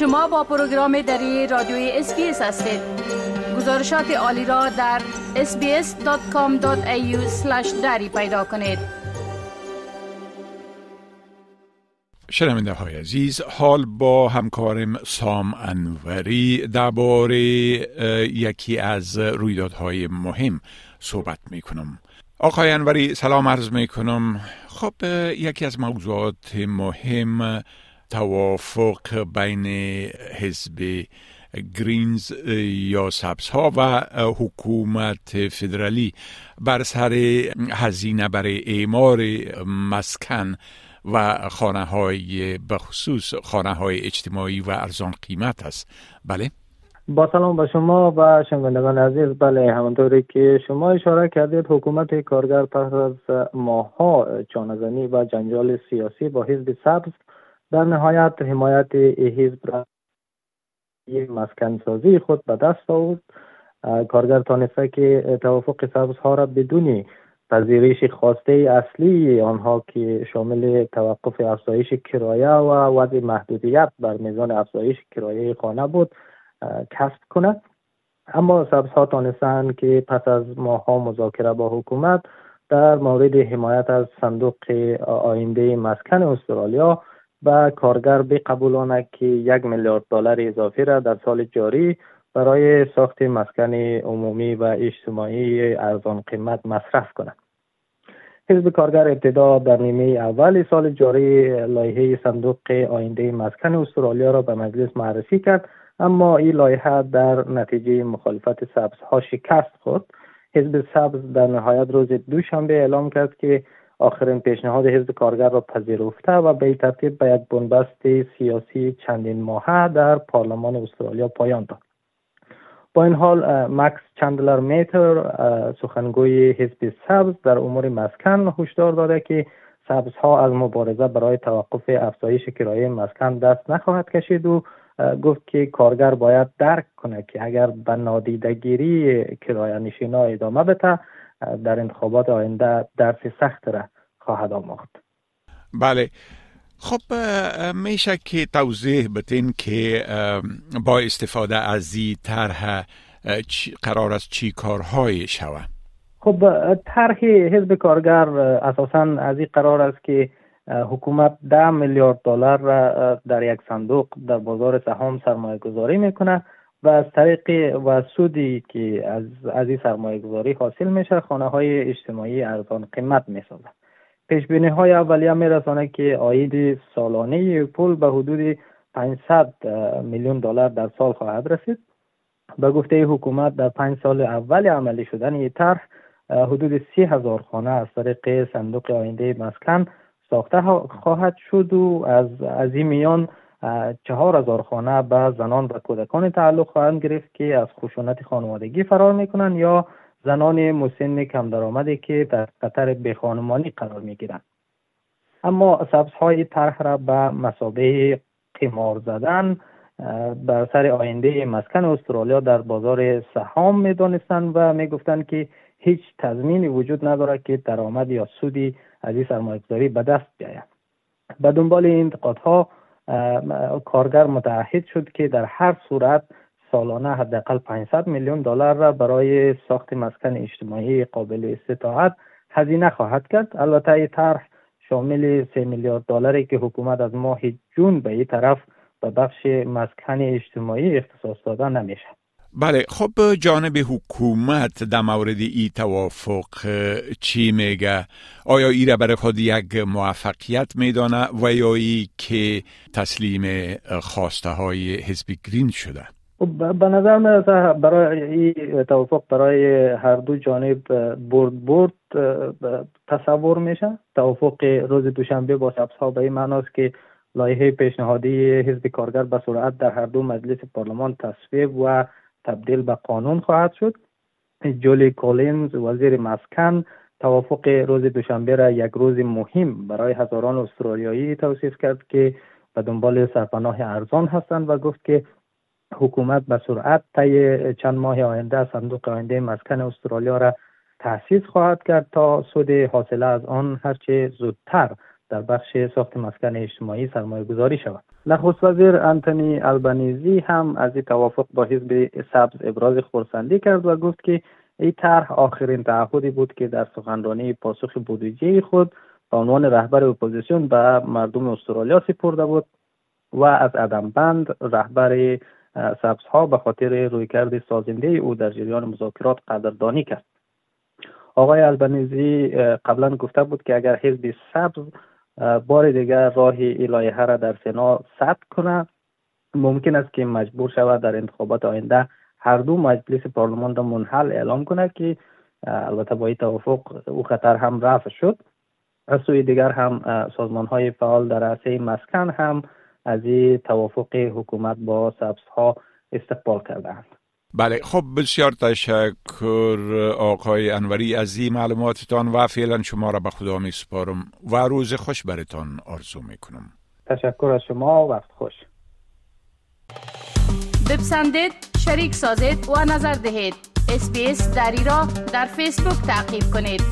شما با پروگرام دری رادیوی SBS هستید. گزارشات عالی را در sbs.com.au دری پیدا کنید. شنونده های عزیز حال با همکارم سام انوری درباره یکی از رویدادهای مهم صحبت می کنم آقای انوری سلام عرض می کنم خب یکی از موضوعات مهم توافق بین حزب گرینز یا سبز ها و حکومت فدرالی بر سر هزینه برای اعمار مسکن و خانه های بخصوص خانه های اجتماعی و ارزان قیمت است. بله؟ با سلام به شما و شنوندگان عزیز. بله همانطوری که شما اشاره کردید حکومت کارگر پس از ماها چانزنی و جنجال سیاسی با حزب سبز در نهایت حمایت حزب را مسکن سازی خود به دست آورد. کارگر تانسته که توافق سبز ها را بدون پذیرش خواسته اصلی آنها که شامل توقف افزایش کرایه و وضع محدودیت بر میزان افزایش کرایه خانه بود کسب کند. اما سبز ها تانستند که پس از ماها مذاکره با حکومت در مورد حمایت از صندوق آینده مسکن استرالیا و کارگر بقبولانه که یک میلیارد دلار اضافی را در سال جاری برای ساخت مسکن عمومی و اجتماعی ارزان قیمت مصرف کنند. حزب کارگر ابتدا در نیمه اول سال جاری لایحه صندوق آینده مسکن استرالیا را به مجلس معرفی کرد اما این لایحه در نتیجه مخالفت سبزها شکست خورد حزب سبز در نهایت روز دوشنبه اعلام کرد که آخرین پیشنهاد حزب کارگر را پذیرفته و به ترتیب به یک بنبست سیاسی چندین ماهه در پارلمان استرالیا پایان داد. با این حال مکس چندلر میتر سخنگوی حزب سبز در امور مسکن هشدار داده که سبزها از مبارزه برای توقف افزایش کرایه مسکن دست نخواهد کشید و گفت که کارگر باید درک کنه که اگر به نادیدگیری کرایه نشینا ادامه بده در انتخابات آینده درس سخت را خواهد آموخت. بله. خب میشه که توضیح بتین که با استفاده از این طرح قرار است چی کارهای شود؟ خب طرح حزب کارگر اساسا از این قرار است که حکومت ده میلیارد دلار را در یک صندوق در بازار سهام سرمایه گذاری می‌کنه و از طریق و سودی که از از این سرمایه گذاری حاصل میشه خانه های اجتماعی ارزان قیمت می‌سازه پیش بینی های اولیه میرسانه که آید سالانه پول به حدود 500 میلیون دلار در سال خواهد رسید. به گفته حکومت در پنج سال اول عملی شدن این طرح حدود سی هزار خانه از طریق صندوق آینده مسکن ساخته خواهد شد و از از این میان چهار هزار خانه به زنان و کودکان تعلق خواهند گرفت که از خشونت خانوادگی فرار می‌کنند یا زنان مسن کم درآمدی که در خطر بخانمانی قرار می‌گیرند. اما سبز های طرح را به مسابه قمار زدن بر سر آینده مسکن استرالیا در بازار سهام می دانستند و می گفتند که هیچ تضمینی وجود ندارد که درآمد یا سودی از این سرمایه‌گذاری به دست بیاید. به دنبال این انتقادها کارگر متعهد شد که در هر صورت سالانه حداقل 500 میلیون دلار را برای ساخت مسکن اجتماعی قابل استطاعت هزینه خواهد کرد. البته این طرح شامل 3 میلیارد دلاری که حکومت از ماه جون به این طرف به بخش مسکن اجتماعی اختصاص داده نمیشه بله خب جانب حکومت در مورد ای توافق چی میگه؟ آیا ای را برای خود یک موفقیت میدانه و یا ای که تسلیم خواسته های حزب گرین شده؟ خب، به نظر من برای این توافق برای هر دو جانب برد برد تصور میشه. توافق روز دوشنبه با سبس ها به این معناست که لایحه پیشنهادی حزب کارگر به سرعت در هر دو مجلس پارلمان تصویب و تبدیل به قانون خواهد شد. جولی کولینز وزیر مسکن توافق روز دوشنبه را یک روز مهم برای هزاران استرالیایی توصیف کرد که به دنبال سرپناه ارزان هستند و گفت که حکومت به سرعت طی چند ماه آینده صندوق آینده مسکن استرالیا را تأسیس خواهد کرد تا سود حاصله از آن هرچه زودتر در بخش ساخت مسکن اجتماعی سرمایه گذاری شود. نخست وزیر انتونی البنیزی هم از این توافق با حزب سبز ابراز خورسندی کرد و گفت که این طرح آخرین تعهدی بود که در سخنرانی پاسخ بودجه خود به عنوان رهبر اپوزیسیون به مردم استرالیا سپرده بود و از عدم بند رهبر سبزها به خاطر رویکرد سازنده او در جریان مذاکرات قدردانی کرد. آقای البنیزی قبلا گفته بود که اگر حزب سبز بار دیگر راه الایه را در سنا ثبت کنه. ممکن است که مجبور شود در انتخابات آینده هر دو مجلس پارلمان را منحل اعلام کنه که البته با توافق او خطر هم رفع شد. از سوی دیگر هم سازمان های فعال در عرصه مسکن هم از این توافق حکومت با سبز ها استقبال کردند بله خب بسیار تشکر آقای انوری از این معلوماتتان و فعلا شما را به خدا می سپارم و روز خوش برتان آرزو می کنم. تشکر از شما وقت خوش. بپسندید شریک سازید و نظر دهید. اسپیس دری را در فیسبوک تعقیب کنید.